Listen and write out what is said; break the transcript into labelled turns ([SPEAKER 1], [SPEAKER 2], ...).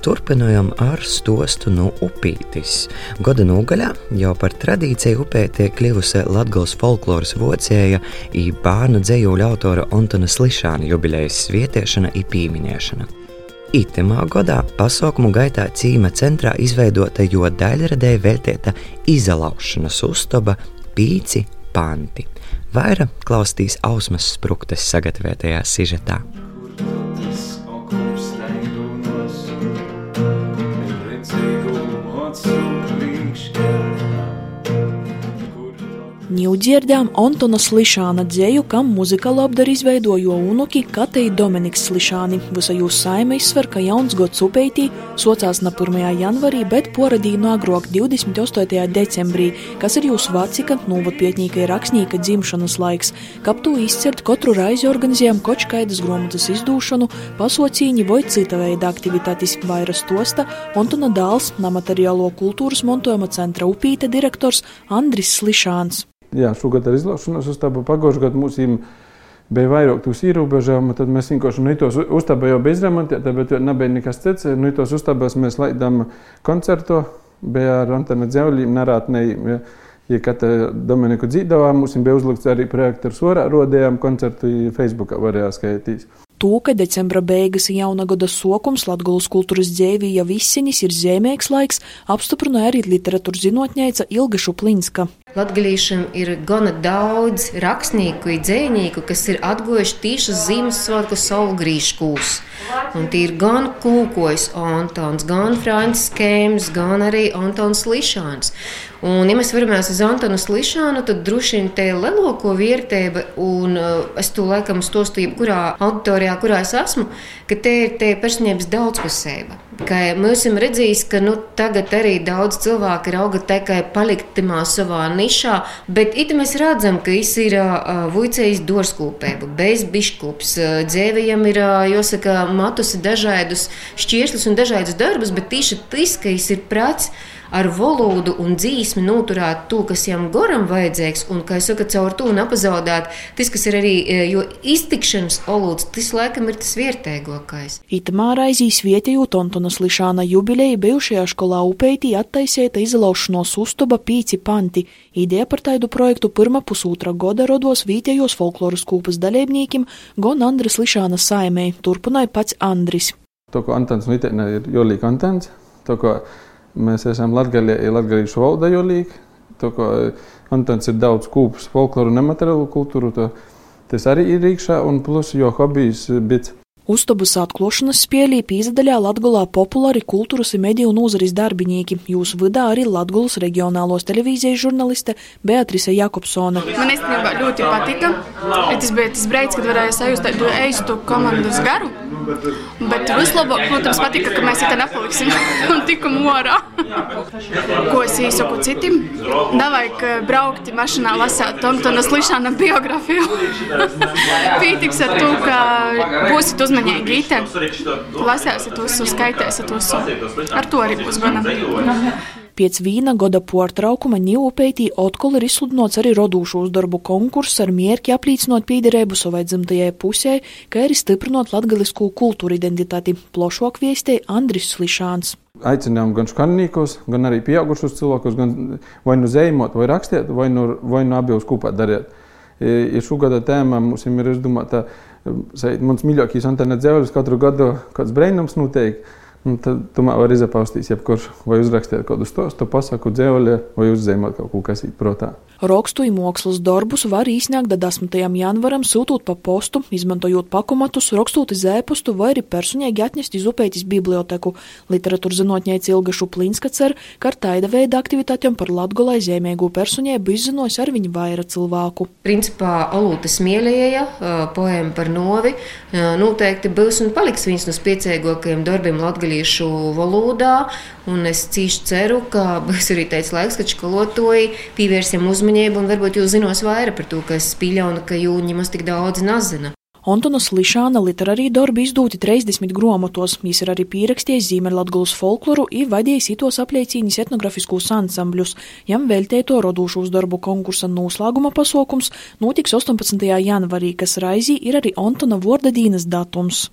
[SPEAKER 1] Turpinājām ar stostu no upītis. Gada nogaļā jau par tradīciju upē tiek kļuvusi Latgales folkloras vocēja i bērnu dzējuļu autora Antona Slišāna jubilejas svietiešana i pīmiņēšana. Itemā gadā pasaukumu gaitā cīma centrā izveidota jo daļradēja veltēta izalaušanas uztoba pīci panti. Vaira klausīs ausmas spruktes sagatavotajā sižetā.
[SPEAKER 2] Ņūdzirdām Antona Slišāna dzēju, kam muzikālu apdaru izveidojo unuki Katei Dominiks Slišāni. Visa jūs saime izsver, ka jauns gods upeitī socās na 1. janvarī, bet poradīja no agrok 28. decembrī, kas ir jūsu vecika, novatpietnīka ir rakstnieka dzimšanas laiks. Kap to izcert, katru raizi organizējam kočkaidas gromatas izdūšanu, pasocīņi vai cita veida aktivitātis vairas tosta Antona Dāls, namateriālo kultūras montojuma centra upīte direktors Andris Slišāns
[SPEAKER 3] jā, šogad ar izlaušanos uzstābu pagājušajā gadā mums bija vairāk tūs ierobežojumu, tad mēs vienkārši nu, tos uzstābu jau bez remontēta, bet nebija nekas cits. Nu, tos uzstābās mēs laidām koncertu, bija ar Antona Dzēvļiem, Narātnei. Ja, ja katra Dominiku dzīvojām, mums bija uzlikts arī projektors, orā rodējām koncertu, Facebookā varēja skaitīt
[SPEAKER 2] to, ka decembra beigas un jauna gada sokums Latgulas kultūras dzēvī jau visinis ir zīmīgs laiks, apstiprināja arī literatūras zinātnēca Ilga Šuplinska.
[SPEAKER 4] Latgalīšiem ir gana daudz rakstnieku un dzēnieku, kas ir atgojuši tīšu Ziemassvētku savu grīškūs. Un tie ir gan Kūkojs Antons, gan Francis Kēms, gan arī Antons Lišāns. Un, ja mēs veramies uz Antonu Slišanu, tad droši vien te ir lielāko vērtība, un uh, es to laikam stostu jebkurā auditorijā, kurā es esmu, ka te ir personības daudzpusība. Ka mēs esam redzējuši, ka nu, tagad arī daudz cilvēku ir auga tikai palikt savā nišā, bet it mēs redzam, ka viņš ir uh, vuicējis dorskūpēbu, bez biškūps. Uh, dzēvējam ir, uh, jāsaka, matusi dažādus šķiešļus un dažādus darbus, bet tieši tas, ka viņš ir prats, ar valodu un dzīsmi noturēt to, kas jām goram vajadzīgs, un, kā jau saka, caur to nepazaudēt, tas, kas ir arī, e, jo iztikšanas olūds, tas laikam ir tas vietēgākais.
[SPEAKER 2] Itamā raizīs vietēju Tontonas Lišāna jubileja bijušajā skolā upeitī attaisēta izlaušanos uztuba pīci panti. Ideja par taidu projektu pirmā pusūtra goda rodos vietējos folkloras kūpas dalībniekiem, gan Andris Lišāna saimē, turpināja pats Andris.
[SPEAKER 3] To, ko Antons Litēna ir Jolīka Antons, to, ko Mēs esam latviešu valodā jolīgi. Antons ir daudz kūpus, folkloru nemateriālu kultūru. To, tas arī ir iekšā, un plus jo hobijs bits.
[SPEAKER 2] Uztobus atklāšanas spēlī pīzdaļā Latgolā populāri kultūras un mediju nozares darbinieki. Jūsu vidā arī Latgolas reģionālos televīzijas žurnaliste Beatrise Jakobsona.
[SPEAKER 5] Man īstenībā ļoti patika. Tas bija tas brīdis, kad varēja sajust tādu eistu komandas garu. Bet vislabāk, protams, patika, ka mēs te nepaliksim un tikam orā. Ko es īsaku citiem? Nevajag braukt mašīnā lasīt Tomtonas Lišāna biogrāfiju. Pītiks ar to, ka būsit uzmanīgi ite. Lasēsiet visu, skaitēsiet visu. Ar to arī būs gana.
[SPEAKER 2] Pēc vīna goda portraukuma Ņūpeitī otkol ir izsludinots arī rodūšu uzdarbu konkurss ar mierķi aplīcinot pīderēbu savai dzimtajai pusē, kā arī stiprinot latgalisko kultūru identitāti. Plošāk viestēja Andris Slišāns.
[SPEAKER 3] Aicinām gan skanīgos, gan arī pieaugušos cilvēkus, gan vai nu zējumot, vai rakstīt, vai nu, vai nu abos kopā darīt. Ja šī gada tēma mums ir izdomāta, mums mīļākais Antena Dzēvelis katru gadu kāds brēnums noteikti. Un tad tu man vari izapaustīt, jebkurš vai uzrakstīt kādu stostu, pasaku dzēvaļa vai uzzīmēt kaut ko, kas ir protā.
[SPEAKER 2] Rakstu mākslas darbus var izsniegt 10. janvaram, sūtot pa postu, izmantojot pakumatus, rakstot iz ēpastu vai arī personīgi atnest iz upētis biblioteku. Literatūra zinātniece Ilga Šuplinska cer, ka ar taida veida aktivitātēm par latgolai zīmīgu personību izzinos ar viņu vaira cilvēku.
[SPEAKER 4] Principā Alūta Smielēja poēma par novi noteikti būs un paliks viens no spēcīgākajiem darbiem Latgalē latviešu valodā. Es cīši ceru, ka būs arī tāds laiks, kad skolotāji pievērsim uzmanību un varbūt jūs zinos vairāk par to, kas pieļauna, ka jūņi maz tik daudz nezina.
[SPEAKER 2] Antonas Lišāna literārī darbi izdūti 30 gromatos, viņš ir arī pierakstījis Zīmeļlatgulas folkloru un vadījis itos apliecīnis etnografiskus ansambļus. Jam veltēto rodūšu uzdarbu konkursa noslēguma pasaukums notiks 18. janvarī, kas raizī ir arī Antona Vordadīnas datums.